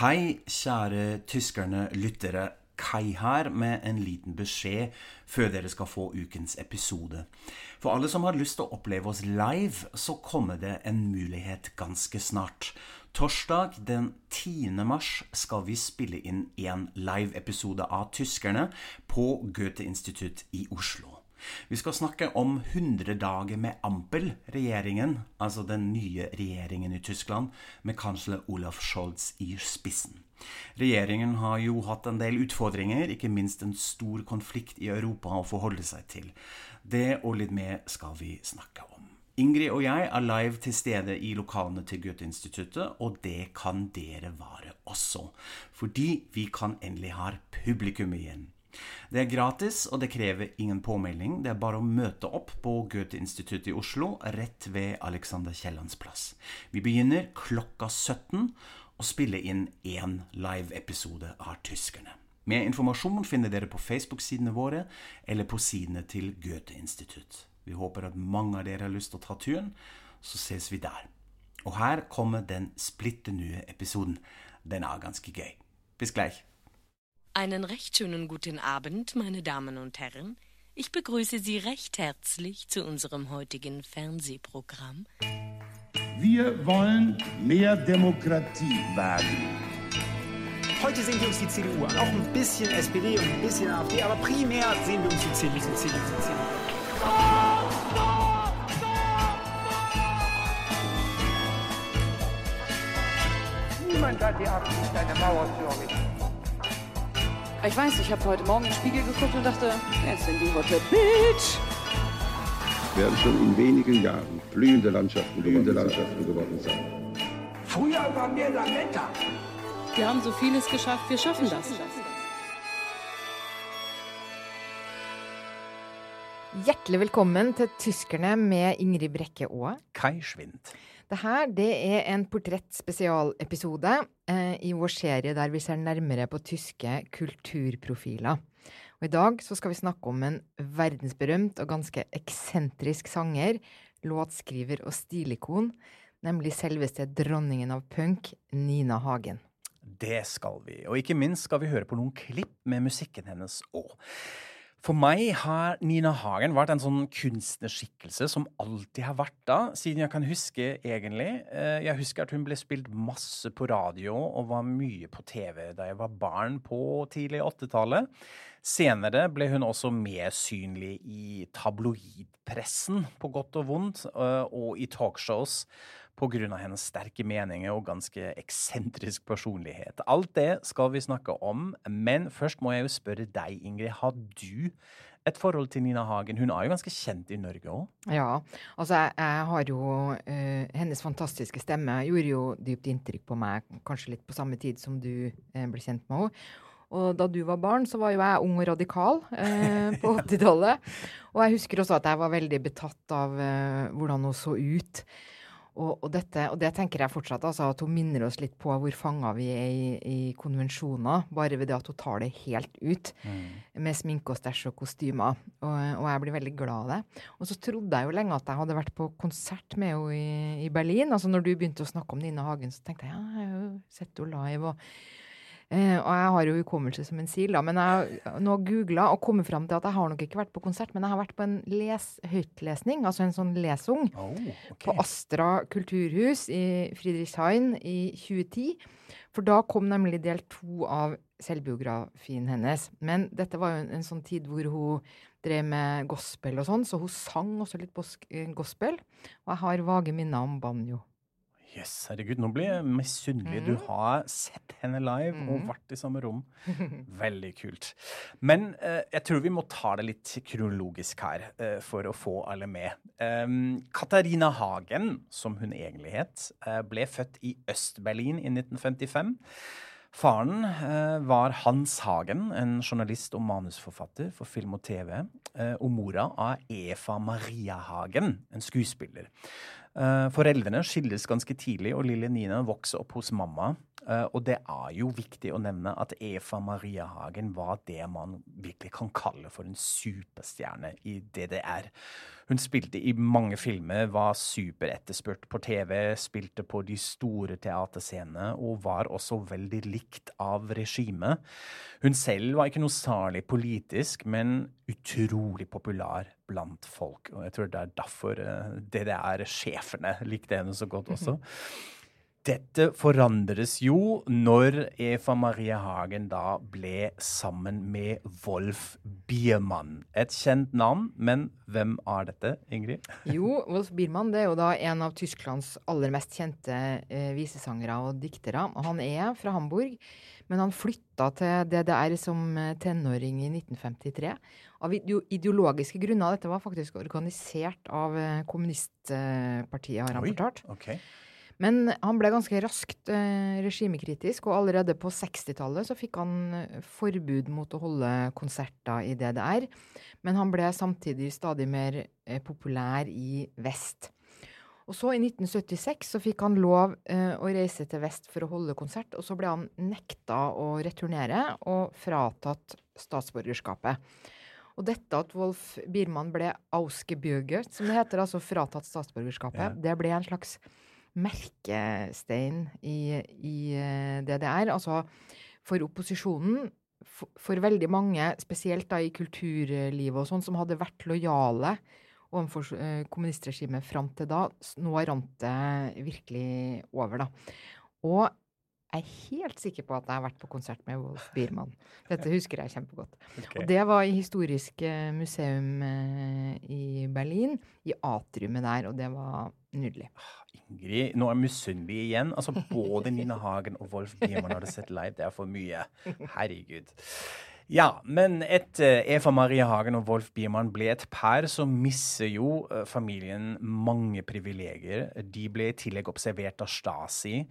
Hei, kjære tyskerne lyttere. Kai her med en liten beskjed før dere skal få ukens episode. For alle som har lyst til å oppleve oss live, så kommer det en mulighet ganske snart. Torsdag den 10. mars skal vi spille inn en live-episode av Tyskerne på Goethe-institutt i Oslo. Vi skal snakke om 100 dager med Ampel-regjeringen, altså den nye regjeringen i Tyskland, med kansler Olaf Scholz i spissen. Regjeringen har jo hatt en del utfordringer, ikke minst en stor konflikt i Europa å forholde seg til. Det og litt mer skal vi snakke om. Ingrid og jeg er live til stede i lokalene til Goethe-instituttet, og det kan dere være også. Fordi vi kan endelig ha publikum igjen. Det er gratis, og det krever ingen påmelding. Det er bare å møte opp på Goethe-instituttet i Oslo, rett ved Alexander Kiellands plass. Vi begynner klokka 17 og spiller inn én live-episode av Tyskerne. Mer informasjon finner dere på Facebook-sidene våre eller på sidene til Goethe-institutt. Vi håper at mange av dere har lyst til å ta turen, så ses vi der. Og her kommer den splitter nye episoden. Den er ganske gøy. Bis gleich. Einen recht schönen guten Abend, meine Damen und Herren. Ich begrüße Sie recht herzlich zu unserem heutigen Fernsehprogramm. Wir wollen mehr Demokratie wagen. Heute sehen wir uns die CDU an, auch ein bisschen SPD und ein bisschen AfD, aber primär sehen wir uns die CDU, die CDU, die CDU. Niemand hat die Absicht, eine Mauer zu errichten. Ich weiß, ich habe heute Morgen in den Spiegel geguckt und dachte, jetzt sind die Hotte Bitch. Werden schon in wenigen Jahren blühende Landschaften, blühende Landschaften geworden sein. Früher waren wir Lametta. Wir haben so vieles geschafft, wir schaffen das. Hjertelig velkommen til Tyskerne med Ingrid Brekke Aa. Kai Schwind. Det her det er en portrettspesialepisode eh, i vår serie der vi ser nærmere på tyske kulturprofiler. Og I dag så skal vi snakke om en verdensberømt og ganske eksentrisk sanger, låtskriver og stilikon, nemlig selveste dronningen av punk, Nina Hagen. Det skal vi. Og ikke minst skal vi høre på noen klipp med musikken hennes òg. For meg har Nina Hagen vært en sånn kunstnerskikkelse som alltid har vært da, siden jeg kan huske, egentlig. Eh, Jeg husker at hun ble spilt masse på radio og var mye på TV da jeg var barn på tidlig 80-tallet. Senere ble hun også mer synlig i tabloidpressen, på godt og vondt, eh, og i talkshows pga. hennes sterke meninger og ganske eksentrisk personlighet. Alt det skal vi snakke om, men først må jeg jo spørre deg, Ingrid. Har du et forhold til Nina Hagen? Hun er jo ganske kjent i Norge òg? Ja, altså jeg, jeg har jo uh, Hennes fantastiske stemme gjorde jo dypt inntrykk på meg, kanskje litt på samme tid som du uh, ble kjent med henne. Og da du var barn, så var jo jeg ung og radikal eh, på 80-tallet. Og jeg husker også at jeg var veldig betatt av eh, hvordan hun så ut. Og, og, dette, og det tenker jeg fortsatt, altså, at hun minner oss litt på hvor fanga vi er i, i konvensjoner, bare ved det at hun tar det helt ut. Med sminke og stæsj og kostymer. Og, og jeg blir veldig glad av det. Og så trodde jeg jo lenge at jeg hadde vært på konsert med henne i, i Berlin. Altså når du begynte å snakke om Nina Hagen, så tenkte jeg ja, jeg har jo sett henne live. og Eh, og jeg har jo hukommelse som en sil, da. Men jeg har nå googla og kommet fram til at jeg har nok ikke vært på konsert, men jeg har vært på en les, høytlesning, altså en sånn lesung, Oh, okay. på Astra kulturhus i Friedrichshain i 2010. For da kom nemlig del to av selvbiografien hennes. Men dette var jo en, en sånn tid hvor hun drev med gospel og sånn, så hun sang også litt eh, gospel. Og jeg har vage minner om banjo. Yes, herregud, nå blir jeg misunnelig. Du har sett henne live og vært i samme rom. Veldig kult. Men eh, jeg tror vi må ta det litt kronologisk her eh, for å få alle med. Um, Katarina Hagen, som hun egentlig het, eh, ble født i Øst-Berlin i 1955. Faren eh, var Hans Hagen, en journalist og manusforfatter for film og TV. Eh, og mora av Eva Maria Hagen, en skuespiller. Eh, foreldrene skilles ganske tidlig, og lille Nina vokser opp hos mamma. Eh, og det er jo viktig å nevne at Eva Maria Hagen var det man virkelig kan kalle for en superstjerne i DDR. Hun spilte i mange filmer, var superetterspurt på TV, spilte på de store teaterscenene og var også veldig likt av regimet. Hun selv var ikke noe særlig politisk, men utrolig populær blant folk. Og jeg tror det er derfor eh, DDR-sjefene likte henne så godt også. Dette forandres jo når Eva Marie Hagen da ble sammen med Wolf Biermann. Et kjent navn, men hvem er dette, Ingrid? Jo, Wolf Biermann det er jo da en av Tysklands aller mest kjente eh, visesangere og diktere. Han er fra Hamburg, men han flytta til DDR som eh, tenåring i 1953. Av ideologiske grunner. Dette var faktisk organisert av eh, kommunistpartiet, har han Oi, fortalt. Okay. Men han ble ganske raskt eh, regimekritisk, og allerede på 60-tallet så fikk han eh, forbud mot å holde konserter i DDR. Men han ble samtidig stadig mer populær i vest. Og så i 1976 så fikk han lov eh, å reise til vest for å holde konsert, og så ble han nekta å returnere og fratatt statsborgerskapet. Og dette at Wolf Biermann ble ausgebürgert, som det heter, altså fratatt statsborgerskapet, Ja. det ble en slags merkestein i, i eh, DDR. Altså for opposisjonen, for, for veldig mange, spesielt da i kulturlivet og sånn, som hadde vært lojale overfor eh, kommunistregimet fram til da, nå rant det virkelig over, da. Og jeg er helt sikker på at jeg har vært på konsert med Wolf Biermann. Dette husker jeg kjempegodt. Og det var i Historisk eh, museum eh, i Berlin, i atriumet der, og det var nydelig. Ingrid, nå er misunnelig igjen. Altså, Både Nina Hagen og Wolf Biermann hadde sett live. Det er for mye. Herregud. Ja, men et Eva Marie Hagen og Wolf Biermann ble et par, så misser jo eh, familien mange privilegier. De ble i tillegg observert av Stasi.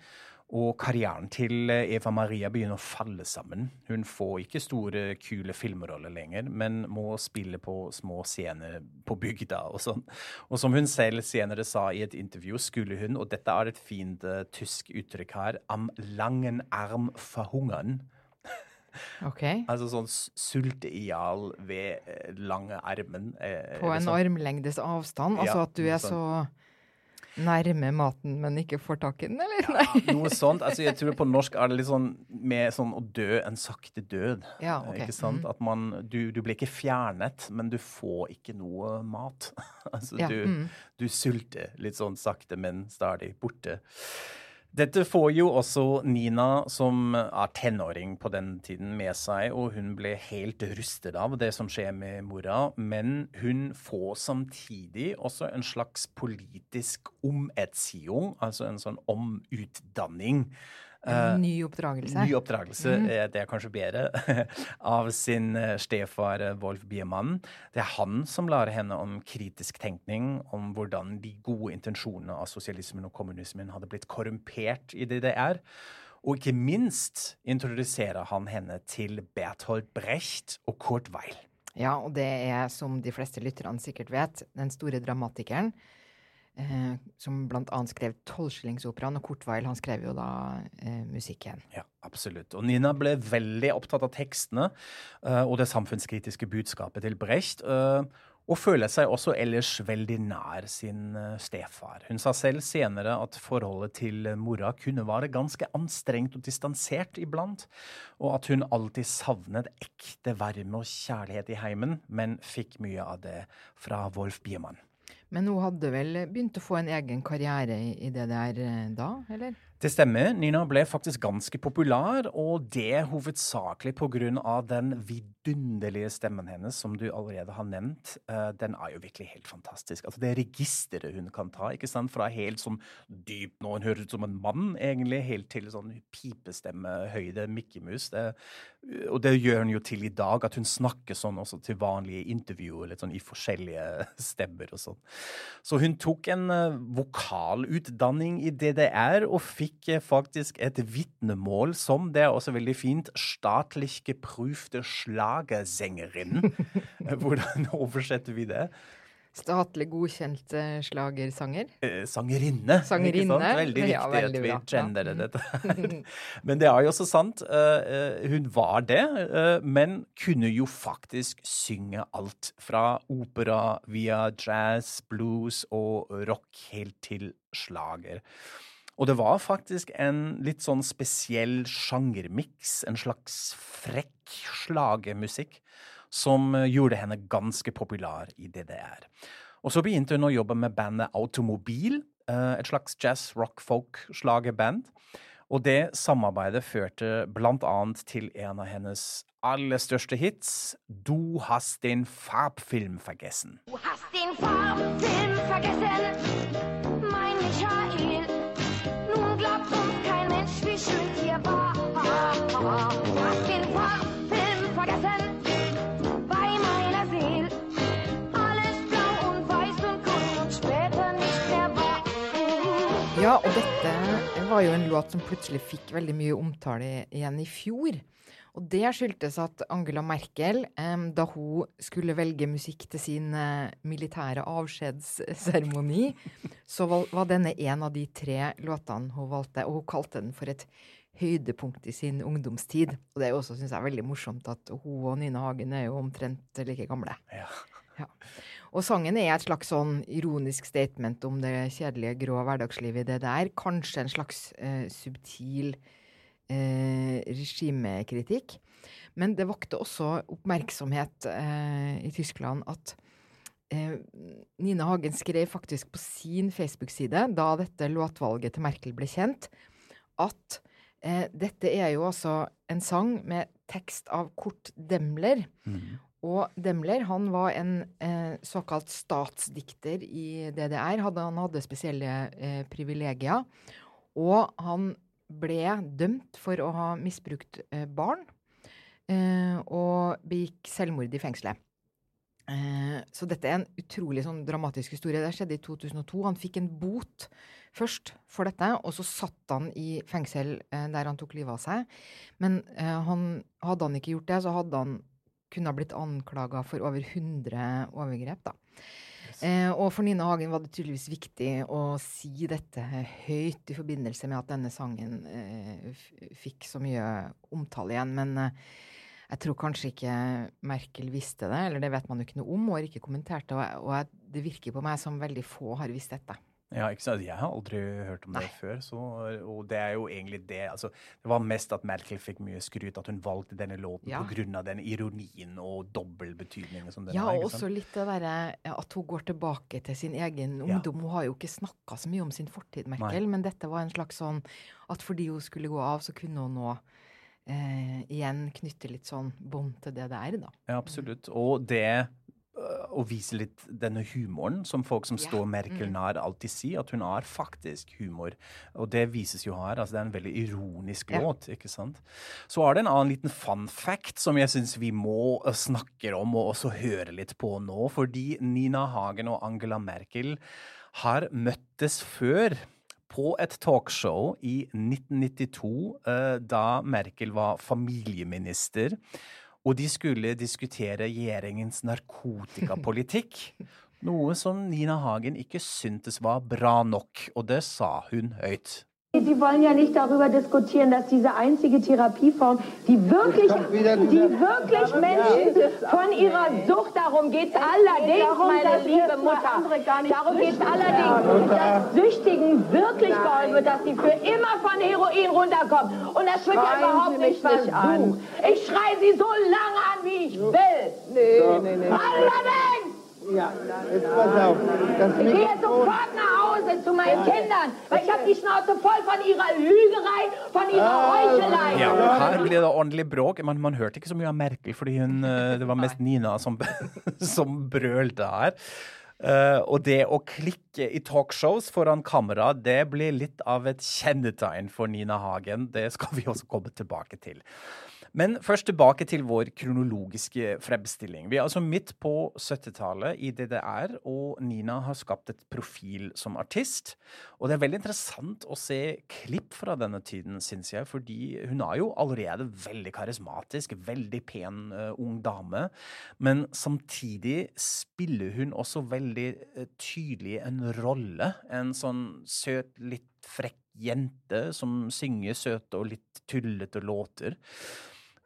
Og karrieren til eh, Eva Maria begynner å falle sammen. Hun får ikke store, kule filmroller lenger, men må spille på små scener på bygda og sånn. Og som hun selv senere sa i et intervju, skulle hun, og dette er et fint uh, tysk uttrykk her, am langen arm verhungern. Ok? Altså sånn s- i hjel ved eh, lange armen. eh, På en sånn. armlengdes avstand? Altså Ja, at du er sånn. så nærme maten, men ikke får tak i den, eller? Nei. Noe sånt. altså Jeg tror på norsk er det litt sånn med sånn å dø en sakte død. Ja, okay. ok. Ikke sant? At man, du, du blir ikke fjernet, men du får ikke noe mat. altså Ja, du, mm. du sulter litt sånn sakte, men stadig borte. Dette får jo også Nina, som er tenåring på den tiden, med seg, og hun ble helt rustet av det som skjer med mora. Men hun får samtidig også en slags politisk omerziehung, altså en sånn omutdanning. En ny oppdragelse. Ny oppdragelse, eh, det er kanskje bedre, av sin eh, stefar eh, Wolf Biermann. Det er han som lærer henne om kritisk tenkning, om hvordan de gode intensjonene av sosialismen og kommunismen hadde blitt korrumpert i DDR. Og ikke minst introduserer han henne til Berthold Brecht og Kurt Weil. Ja, og det er, som de fleste lytterne sikkert vet, den store dramatikeren. Eh, som blant annet skrev Tolvskillingsoperaen, og Kurt Weil han skrev jo da eh, musikken. Ja, absolutt. Og Nina ble veldig opptatt av tekstene eh, og det samfunnskritiske budskapet til Brecht. eh, og føler seg også ellers veldig nær sin eh, stefar. Hun sa selv senere at forholdet til mora kunne være ganske anstrengt og distansert iblant, og at hun alltid savnet ekte varme og kjærlighet i heimen, men fikk mye av det fra Wolf Biermann. Men hun hadde vel begynt å få en egen karriere i, det der eh, da, eller? Det stemmer. Nina ble faktisk ganske populær, og det hovedsakelig pga. den vidunderlige stemmen hennes, som du allerede har nevnt. Eh, den er jo virkelig helt fantastisk. Altså Det registeret hun kan ta, ikke sant? fra helt sånn dyp nå, hun høres ut som en mann, egentlig, helt til sånn pipestemmehøyde, Mickey Mouse. Det, og det gjør hun jo til i dag, at hun snakker sånn også til vanlige intervjuer, litt sånn i forskjellige stemmer og sånn. Så hun tok en eh, vokalutdanning i DDR og fikk eh, faktisk et vitnemål som, det er også veldig fint, 'Statlich geprüfte Schlagersengerin. Hvordan oversetter vi det? Statlig godkjent eh, slagersanger. Eh, sangerinne. Sangerinne. Ikke sant? Veldig Ja, viktig veldig at vi bra. genderer Ja. dette. men det er jo også sant. eh, hun var det, uh, men kunne jo faktisk synge alt. Fra opera via jazz, blues og rock helt til slager. Og det var faktisk en litt sånn spesiell sjangermiks, en slags frekk slagermusikk, som eh, gjorde henne ganske populær i DDR. Og så begynte hun å jobbe med bandet Automobil, eh, et slags jazz, rock, folk slagerband. Og det samarbeidet førte blant annet til en av hennes aller største hits, Du hast den Farbfilm vergessen. Du hast den Farbfilm vergessen, dette var jo en låt som plutselig fikk veldig mye omtale igjen i fjor. Og det skyldtes at Angela Merkel, da hun skulle velge musikk til sin eh, militære avskjedsseremoni, så var, var denne en av de tre låtene hun valgte, og hun kalte den for et høydepunkt i sin ungdomstid. Og det er jo også, syns jeg, veldig morsomt at hun og Nina Hagen er jo omtrent like gamle. Ja. Ja. Og sangen er et slags sånn ironisk statement om det kjedelige, grå hverdagslivet i det der. Kanskje en slags eh, subtil eh, regimekritikk. Men det vakte også oppmerksomhet eh, i Tyskland at eh, Nina Hagen skrev faktisk på sin Facebook-side, da dette låtvalget til Merkel ble kjent, at eh, dette er jo altså en sang med tekst av Kurt Demler. Og Demler han var en eh, såkalt statsdikter i DDR. Hadde, han hadde spesielle eh, privilegier. Og han ble dømt for å ha misbrukt eh, barn. Eh, og begikk selvmord i fengselet. Eh, så dette er en utrolig sånn dramatisk historie. Det skjedde i 2002. Han fikk en bot først for dette, og så satt han i fengsel eh, der han tok livet av seg. Men han, hadde han ikke gjort det, så hadde han kunne ha blitt anklaga for over 100 overgrep. da. Eh, og for Nina Hagen var det tydeligvis viktig å si dette høyt i forbindelse med at denne sangen eh, fikk så mye omtale igjen. Men eh, jeg tror kanskje ikke Merkel visste det, eller det vet man jo ikke noe om, og har ikke kommentert det. Og, og det virker på meg som veldig få har visst dette. Ja, ikke sant? Jeg har aldri hørt om det før. Så, og det er jo egentlig det altså, Det var mest at Merkel fikk mye skryt, at hun valgte denne låten Ja. av den ironien og dobbeltbetydningen som den Ja, har. og også litt det derre at hun går tilbake til sin egen Ja. ungdom. Hun har jo ikke snakka så mye om sin fortid, Merkel, men dette var en slags sånn at fordi hun skulle gå av, så kunne hun nå eh, igjen knytte litt sånn bånd til det det er, da. Ja, absolutt. Og det å vise litt denne humoren som folk som yeah. står Merkel Mm. nær, alltid sier, at hun har faktisk humor. Og det vises jo her. altså Det er en veldig ironisk yeah. låt, ikke sant. Så er det en annen liten fun fact som jeg syns vi må øh, snakke om og også høre litt på nå. Fordi Nina Hagen og Angela Merkel har møttes før. På et talkshow i 1992, eh, da Merkel var familieminister. Og de skulle diskutere regjeringens narkotikapolitikk. Noe som Nina Hagen ikke syntes var bra nok, og det sa hun høyt. Sie wollen ja nicht darüber diskutieren, dass diese einzige Therapieform, die wirklich, die wirklich Menschen von ihrer Sucht, darum geht es allerdings, meine liebe Mutter, darum geht es allerdings, dass Süchtigen wirklich geholfen wird, dass sie für immer von Heroin runterkommen. Und das wird ja überhaupt nicht mich nicht an. versucht. Ich schreie sie so lange an, wie ich will. Nee, nee, nee. Allerdings! Ja, jetzt pass auf. Das Ich gehe sofort nach Hause zu meinen Kindern, weil ich habe die Schnauze voll von ihrer Lügerei, von ihrer Heuchelei. Ja, her ble det ordentlig bråk. Man, man hørte ikke så mye av Merkel, fordi hun, eh, det var mest Nina som, som brølte her. Uh, og det å klikke i talkshows foran kamera, det blir litt av et kjennetegn for Nina Hagen. Det skal vi også komme tilbake til. Men først tilbake til vår kronologiske fremstilling. Vi er altså midt på 70-tallet i DDR, og Nina har skapt et profil som artist. Og det er veldig interessant å se klipp fra denne tiden, syns jeg, fordi hun er jo allerede veldig karismatisk, veldig pen uh, ung dame. Men samtidig spiller hun også veldig uh, tydelig en rolle. En sånn søt, litt frekk jente som synger søte og litt tullete låter.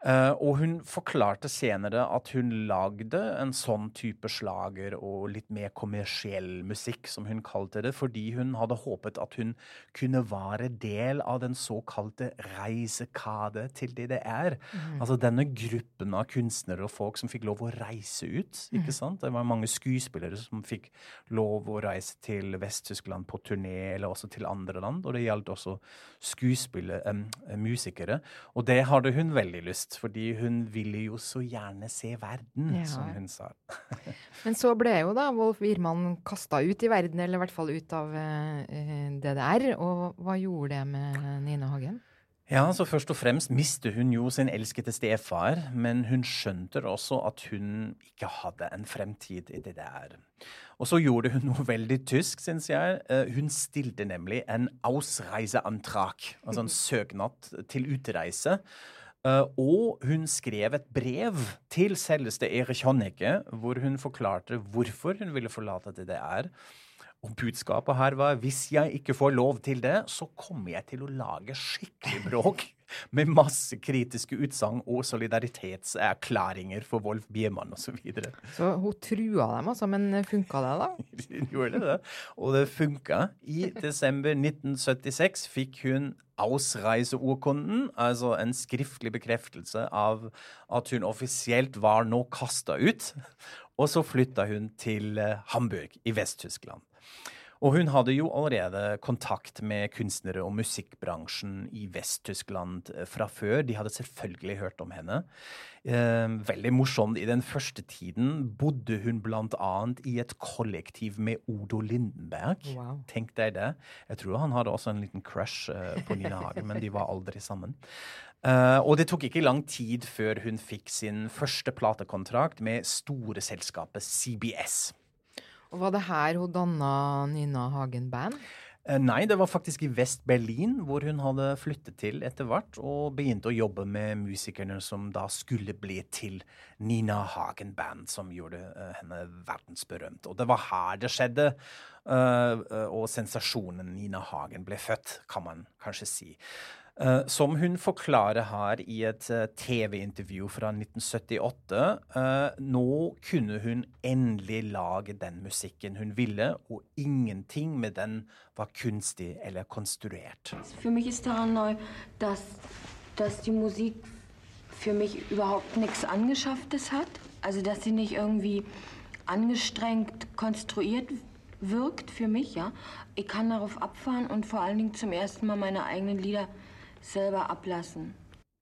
Uh, og hun forklarte senere at hun lagde en sånn type slager og litt mer kommersiell musikk, som hun kalte det, fordi hun hadde håpet at hun kunne være del av den såkalte reisekade til DDR. Mm. Altså denne gruppen av kunstnere og folk som fikk lov å reise ut. ikke mm. sant? Det var mange skuespillere som fikk lov å reise til Vest-Tyskland på turné, eller også til andre land. Og det gjaldt også skuespillere, um, musikere. Og det hadde hun veldig lyst fordi hun ville jo så gjerne se verden, ja. som hun sa. Men så ble jo da Wolf Wiermann kasta ut i verden, eller i hvert fall ut av eh, DDR. Og hva gjorde det med Nina Hagen? Ja, så Først og fremst mister hun jo sin elskede stefar, men hun skjønte også at hun ikke hadde en fremtid i DDR. Og så gjorde hun noe veldig tysk, syns jeg. Eh, hun stilte nemlig en Ausreiseantrag, altså en søknad til utreise. Uh, og hun skrev et brev til selveste Erich Honecker, hvor hun forklarte hvorfor hun ville forlate DDR. Og budskapet her var hvis jeg ikke får lov til det, så kommer jeg til å lage skikkelig bråk. Med masse kritiske utsagn og solidaritetserklæringer for Wolf Biemann osv. Så, videre. så hun trua dem, altså. Men funka det, da? hun gjorde det. Og det funka. I desember 1976 fikk hun ausreiseurkunden, altså en skriftlig bekreftelse av at hun offisielt var nå kasta ut. Og så flytta hun til eh, Hamburg i Vest-Tyskland. Og hun hadde jo allerede kontakt med kunstnere og musikkbransjen i Vest-Tyskland eh, fra før. De hadde selvfølgelig hørt om henne. Eh, veldig morsomt. I den første tiden bodde hun bl.a. i et kollektiv med Odo Lindenberg. Wow. Tenk deg det. Jeg tror han hadde også en liten crush eh, på Nina Hagen, men de var aldri sammen. Uh, og det tok ikke lang tid før hun fikk sin første platekontrakt med store selskapet CBS. Og Var det her hun danna Nina Hagen Band? Eh, nei, det var faktisk i Vest-Berlin, hvor hun hadde flyttet til etter hvert, og begynte å jobbe med musikerne som da skulle bli til Nina Hagen Band, som gjorde uh, henne verdensberømt. Og det var her det skjedde, uh, og sensasjonen Nina Hagen ble født, kan man kanskje si. Uh, som hun forklarer her i et uh, TV-intervju fra 1978. Uh, nå kunne hun endelig lage den musikken hun ville, og ingenting med den var kunstig eller konstruert. For meg er det neu, dass, dass die Musik für mich überhaupt nichts Angeschafftes hat. Also, dass sie nicht irgendwie angestrengt konstruiert wirkt für mich, ja. Ich kann darauf abfahren und vor allen Dingen zum ersten Mal meine eigenen Lieder selber ablassen.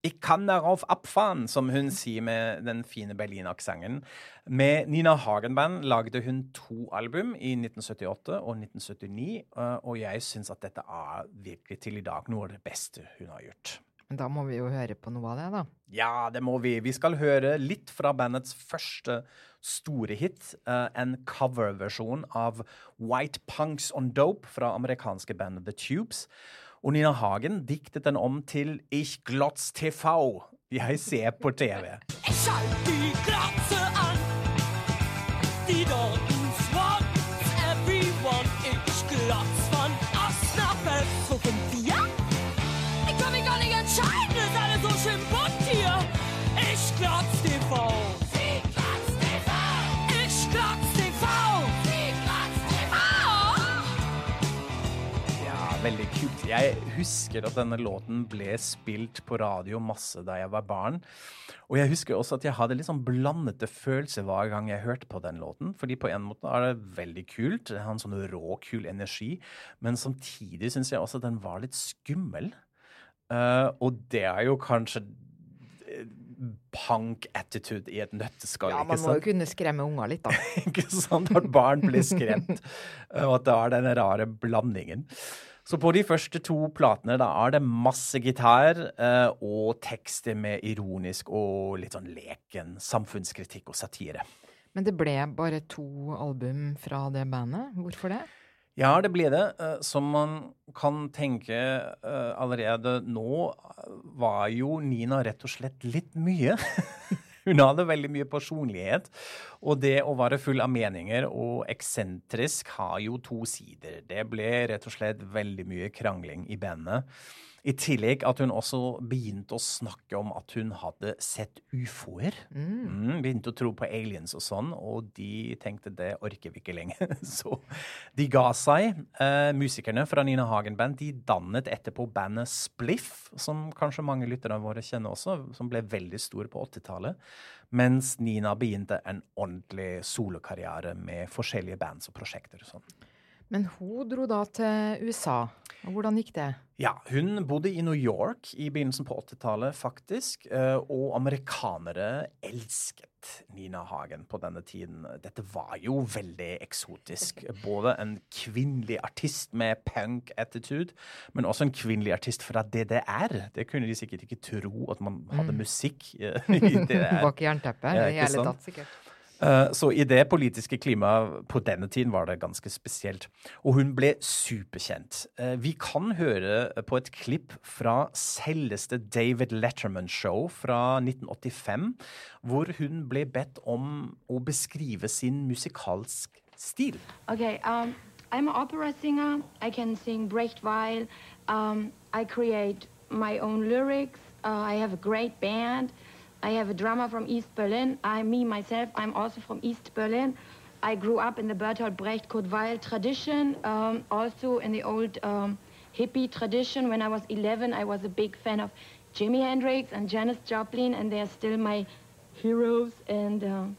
Ich kann darauf abfahren, som hun sier med den fine Berlin-aksenten. Med Nina Hagen-band lagde hun to album i 1978 og 1979, eh, og jeg syns at dette er virkelig til i dag noe av det beste hun har gjort. Men da må vi jo høre på noe av det, da. Ja, det må vi. Vi skal høre litt fra bandets første store hit. Uh, en coverversjon av White Punks on Dope fra amerikanske bandet The Tubes. Og Nina Hagen diktet den om til Ich glotz TV. Jeg ser på TV. Jeg husker at denne låten ble spilt på radio masse da jeg var barn. Og jeg husker også at jeg hadde litt sånn blandete følelser hver gang jeg hørte på den låten. Fordi på en måte er det veldig kult. Det har en sånn rå, kul energi. Men samtidig syns jeg også at den var litt skummel. Uh, og det er jo kanskje eh, punk-attitude i et nøtteskall. Ja, man må jo kunne skremme unger litt, da. ikke sant? At barn blir skremt, og at det er den rare blandingen. Så på de første to platene da er det masse gitar eh, og tekster med ironisk og litt sånn leken samfunnskritikk og satire. Men det ble bare to album fra det bandet. Hvorfor det? Ja, det ble det. Eh, Som man kan tenke eh, allerede nå, var jo Nina rett og slett litt mye. Hun hadde veldig mye personlighet. Og det å være full av meninger og eksentrisk har jo to sider. Det ble rett og slett veldig mye krangling i bandet. I tillegg at hun også begynte å snakke om at hun hadde sett ufoer. Mm, begynte å tro på aliens og sånn, og de tenkte det orker vi ikke lenger. Så de ga seg. Eh, musikerne fra Nina Hagen Band de dannet etterpå bandet Spliff, som kanskje mange lyttere våre kjenner også, som ble veldig stor på 80-tallet. Mens Nina begynte en ordentlig solokarriere med forskjellige bands og prosjekter. og sånn. Men hun dro da til USA. Og hvordan gikk det? Ja, hun bodde i New York i begynnelsen på 80-tallet, faktisk. eh, Og amerikanere elsket Nina Hagen på denne tiden. Dette var jo veldig eksotisk. Både en kvinnelig artist med punk-attitude, men også en kvinnelig artist fra DDR. Det kunne de sikkert ikke tro, at man hadde Mm. musikk i DDR. Bak jernteppet i hele tatt, sikkert. Eh, Så i det politiske klimaet på denne tiden var det ganske spesielt. Og hun ble superkjent. Eh, Vi kan høre på et klipp fra selveste David Letterman Show fra 1985, hvor hun ble bedt om å beskrive sin musikalsk stil. Okay, um, I'm an opera singer. I can sing Brechtweil. Um, I create my own lyrics. Uh, I have a great band. I have a drummer from East Berlin. I, me, myself, I'm also from East Berlin. I grew up in the Bertolt Brecht Kurt Weill tradition, um, also in the old um, hippie tradition. When I was 11, I was a big fan of Jimi Hendrix and Janis Joplin, and they're still my heroes. And um,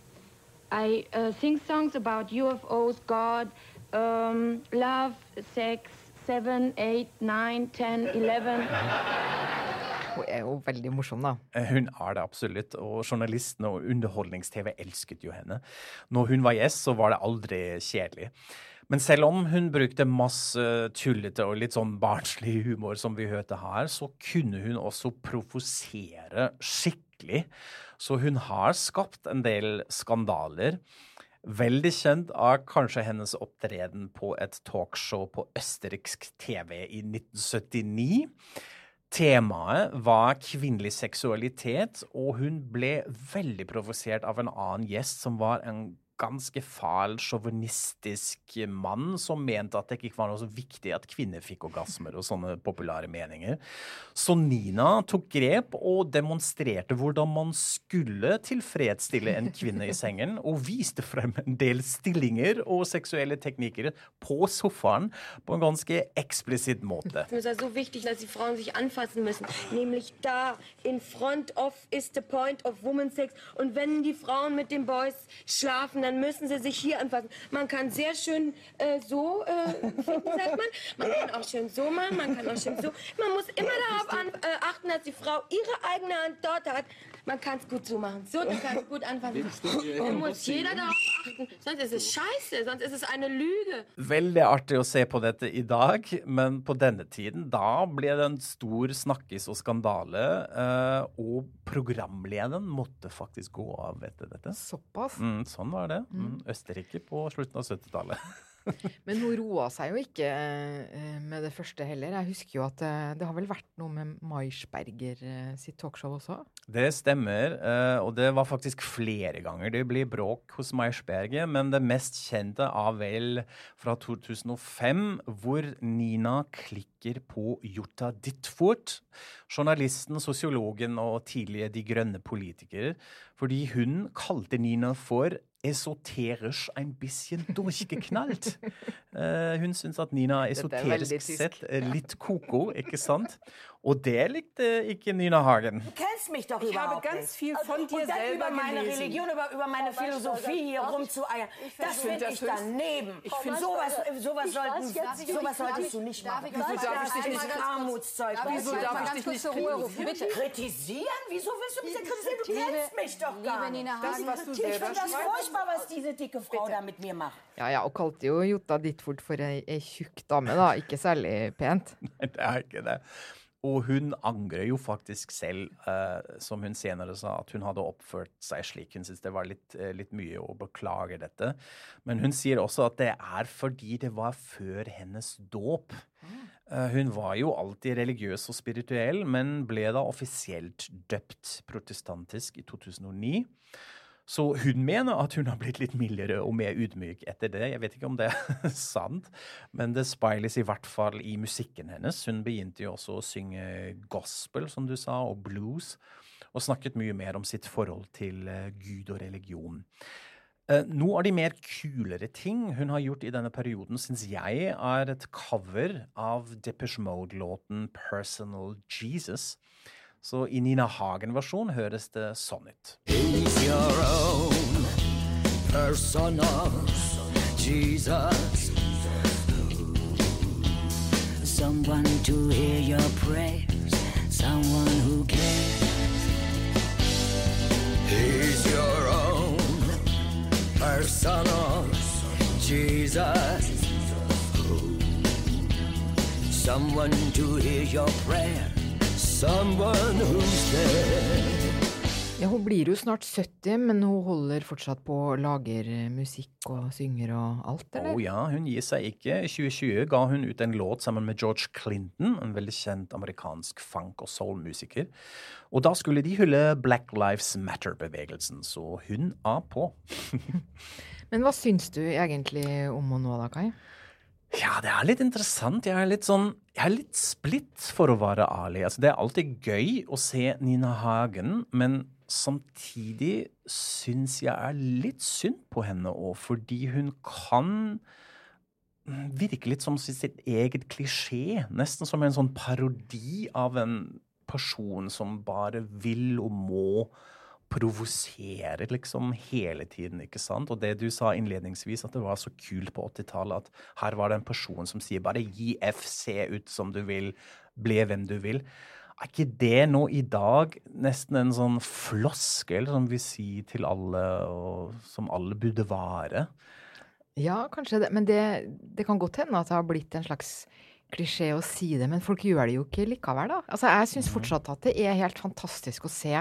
I uh, sing songs about UFOs, God, um, love, sex, 7, 8, 9, 10, 11. Hun er jo veldig morsom, da. Eh, Hun er det absolutt, og journalistene og underholdnings-TV elsket jo henne. Når hun var gjest, så var det aldri kjedelig. Men selv om hun brukte masse tullete og litt sånn barnslig humor, som vi hørte her, så kunne hun også provosere skikkelig. Så hun har skapt en del skandaler. Veldig kjent er kanskje hennes opptreden på et talkshow på østerriksk TV i 1979. Temaet var kvinnelig seksualitet, og hun ble veldig provosert av en annen gjest som var en ganske fæl, sjåvinistisk mann som mente at det ikke var noe så viktig at kvinner fikk orgasmer og sånne populære meninger. Så Nina tok grep og demonstrerte hvordan man skulle tilfredsstille en kvinne i sengen, og viste frem en del stillinger og seksuelle teknikker på sofaen på en ganske eksplisitt måte. Det er så viktig at de Frauen seg anfassen müssen. nemlig da, in front of is the point of woman sex. og wenn de Frauen med de Boys schlafen, dann müssen sie sich hier anfassen. Man kann sehr schön äh, so äh, finden, sagt man. Man kann auch schön so machen, man kann auch schön so. Man muss immer darauf an, äh, achten, dass die Frau ihre eigene Hand dort hat. Man kann es gut so machen. So, du kannst gut anfassen. Da muss jeder darauf achten. Sonst ist es scheiße, sonst ist es eine Lüge. Veldig artig å se på dette i dag, men på denne tiden, da ble det en stor snakkis og skandale, eh, og programlederen måtte faktisk gå av etter dette. Såpass? Mm, sånn var det. Mm. Østerrike på slutten av 70-tallet. Men hun roa seg jo ikke eh, med det første heller. Jeg husker jo at eh, det har vel vært noe med Maischberger eh, sitt talkshow også? Det stemmer, og det var faktisk flere ganger det blir bråk hos Maischberger, men det mest kjente er vel fra 2005, hvor Nina klikker på Jutta Dittfurt, journalisten, sosiologen og tidligere De grønne politiker, fordi hun kalte Nina for esoterisch ein bisschen durchgeknallt. Eh, hun syns at Nina esoterisk er sett er litt koko, ikke sant? Og det likte ikke Nina Hagen. Du kennst mich doch Ich überhaupt habe ganz nicht. viel von und dir dann selber über meine gelesen. Religion, über, über meine Frau Philosophie hier Weißgott, rumzueiern. ich Das finde ich daneben. Ich Ich finde- sowas, sowas Ich sollten, sowas solltest ich- du nicht machen. ich- Wieso darf ich dich nicht- Armutszeug. Ich Wieso darf ich dich nicht kritisieren? bitte? Kritisieren? Wieso willst du mich kritisieren? Du kennst mich doch gar nicht. Das, was du ich selber finde das furchtbar, was diese dicke Frau da mit mir macht. Ja, ja, og kalte jo Jota Ditford for ei tjukk dame, da. Ikke særlig pent. Nei, det er ikke det. Og hun angrer jo faktisk selv, eh, som hun senere sa, at hun hadde oppført seg slik. Hun syntes det var litt, eh, litt mye og beklager dette. Men hun sier også at det er fordi det var før hennes dåp. Eh, hun var jo alltid religiøs og spirituell, men ble da offisielt døpt protestantisk i 2009. Så hun mener at hun har blitt litt mildere og mer ydmyk etter det. Jeg vet ikke om det er sant, men det speiles i hvert fall i musikken hennes. Hun begynte jo også å synge gospel, som du sa, og blues, og snakket mye mer om sitt forhold til eh, Gud og religion. Eh, Noe av de mer kulere ting hun har gjort i denne perioden, syns jeg er et cover av Depeche Mode-låten 'Personal Jesus'. Så i Nina Hagen-versjon høres det sånn ut. Your own personal Jesus. Someone to hear your prayers, someone who cares. He's your own personal Jesus. Someone to hear your prayer, someone who's there. Ja, hun blir jo snart 70, men hun holder fortsatt på å lager eh, musikk og synger og alt, eller? Å ja, hun gir seg ikke. I 2020 ga hun ut en låt sammen med George Clinton, en veldig kjent amerikansk funk- og soul-musiker. Og da skulle de hylle Black Lives Matter-bevegelsen, så hun er på. Men hva syns du egentlig om henne nå, da, Kai? Ja, det er litt interessant. Jeg er litt sånn Jeg er litt splitt, for å være ærlig. Altså, det er alltid gøy å se Nina Hagen, men samtidig syns jeg er litt synd på henne òg, fordi hun kan virke litt som sitt eget klisjé. Nesten som en sånn parodi av en person som bare vil og må provosere liksom hele tiden, ikke sant? Og det du sa innledningsvis, at det var så kult på 80-tallet at her var det en person som sier bare gi F, se ut som du vil, bli hvem du vil. Er ikke det nå i dag nesten en sånn floskel som vi sier til alle, og som alle burde vare? Ja, kanskje det. Men det, det kan godt hende at det har blitt en slags klisjé å si det, men folk gjør det jo ikke likevel, da. Altså, jeg syns fortsatt at det er helt fantastisk å se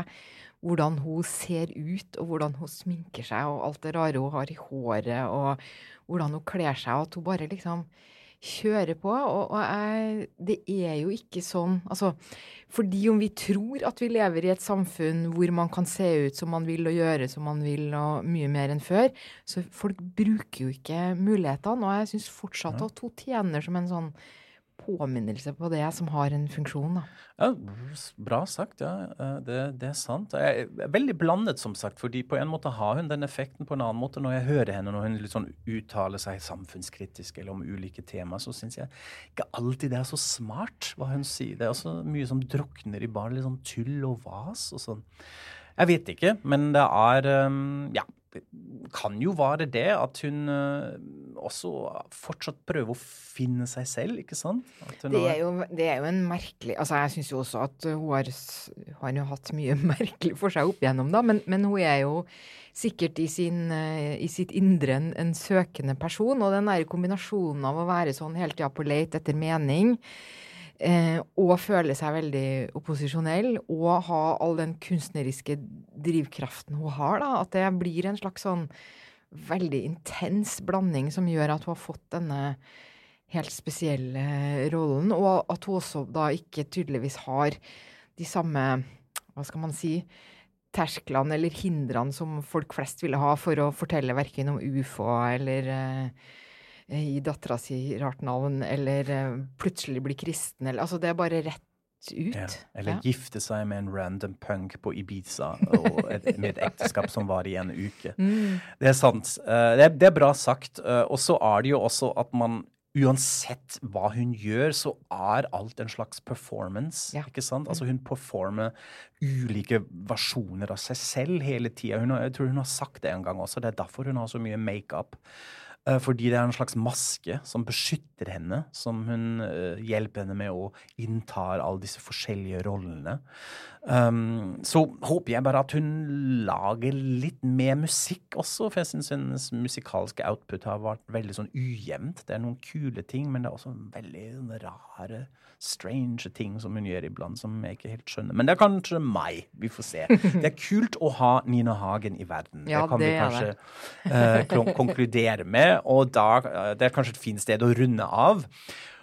hvordan hun ser ut, og hvordan hun sminker seg, og alt det rare hun har i håret, og hvordan hun kler seg, og at hun bare liksom kjører på. Og, og jeg, det er jo ikke sånn Altså, fordi om vi tror at vi lever i et samfunn hvor man kan se ut som man vil og gjøre som man vil, og mye mer enn før, så folk bruker jo ikke mulighetene. Og jeg syns fortsatt at hun tjener som en sånn påminnelse på det som har en funksjon, da. Ja, bra sagt, ja. Eh, Det, det er sant. Jeg er veldig blandet, som sagt. fordi på en måte har hun den effekten, på en annen måte når jeg hører henne når hun litt sånn uttaler seg samfunnskritisk eller om ulike temaer, så syns jeg ikke alltid det er så smart hva hun sier. Det er også mye som drukner i bare litt sånn tull og vas og sånn. Jeg vet ikke, men det er um, Ja. Kan jo være det at hun uh, også fortsatt prøver å finne seg selv, ikke sant? At hun Det er, jo, det er jo en merkelig Altså, jeg syns jo også at hun har, har jo hatt mye merkelig for seg opp igjennom, da, men, men hun er jo sikkert i, sin, eh, i sitt indre en, en søkende person, og den der kombinasjonen av å være sånn hele tida på leit etter mening, eh, og føle seg veldig opposisjonell, og ha all den kunstneriske drivkraften hun har, da, at det blir en slags sånn veldig intens blanding som gjør at hun har fått denne helt spesielle rollen, og at hun også da ikke tydeligvis har de samme, hva skal man si, tersklene eller hindrene som folk flest ville ha for å fortelle verken om ufo eller eh, gi dattera si rart navn, eller eh, plutselig bli kristen, eller Altså, det er bare rett ut. Ja, eller Ja. gifte seg med en random punk på Ibiza et, med et ekteskap som var i en uke. Mm. Det er sant. Eh, Det er, det er bra sagt. Eh, Og så er det jo også at man uansett hva hun gjør, så er alt en slags performance. ikke sant? Altså Hun performer ulike versjoner av seg selv hele tida. Jeg tror hun har sagt det en gang også. Det er derfor hun har så mye makeup. Eh, Fordi det er en slags maske som beskytter henne, som hun eh, hjelper henne med å innta alle disse forskjellige rollene. Um, så håper jeg bare at hun lager litt mer musikk også, for jeg syns hennes musikalske output har vært veldig sånn ujevnt. Det er noen kule ting, men det er også veldig sånn rare, strange ting som hun gjør iblant, som jeg ikke helt skjønner. Men det er kanskje meg. Vi får se. Det er kult å ha Nina Hagen i verden. Ja, det kan det vi kanskje eh, konkludere med, og da, eh, det er kanskje et fint sted å runde av.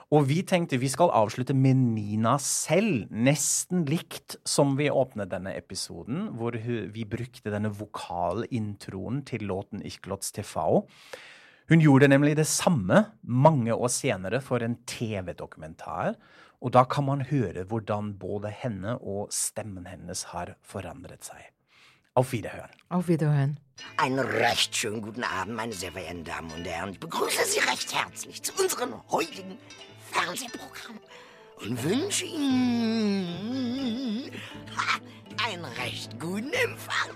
Og vi tenkte vi skal avslutte med Nina selv, nesten likt som vi åpnet denne episoden, hvor vi brukte denne vokalintroen til låten Ich Glotz TV. Hun gjorde nemlig det samme mange år senere for en TV-dokumentar, og da kan man høre hvordan både henne og stemmen hennes har forandret seg. Auf Wiederhören. Auf Wiederhören. Einen recht schönen guten Abend, meine sehr verehrten Damen und Herren. Ich begrüße Sie recht herzlich zu unserem heutigen Fernsehprogramm und wünsche Ihnen einen recht guten Empfang.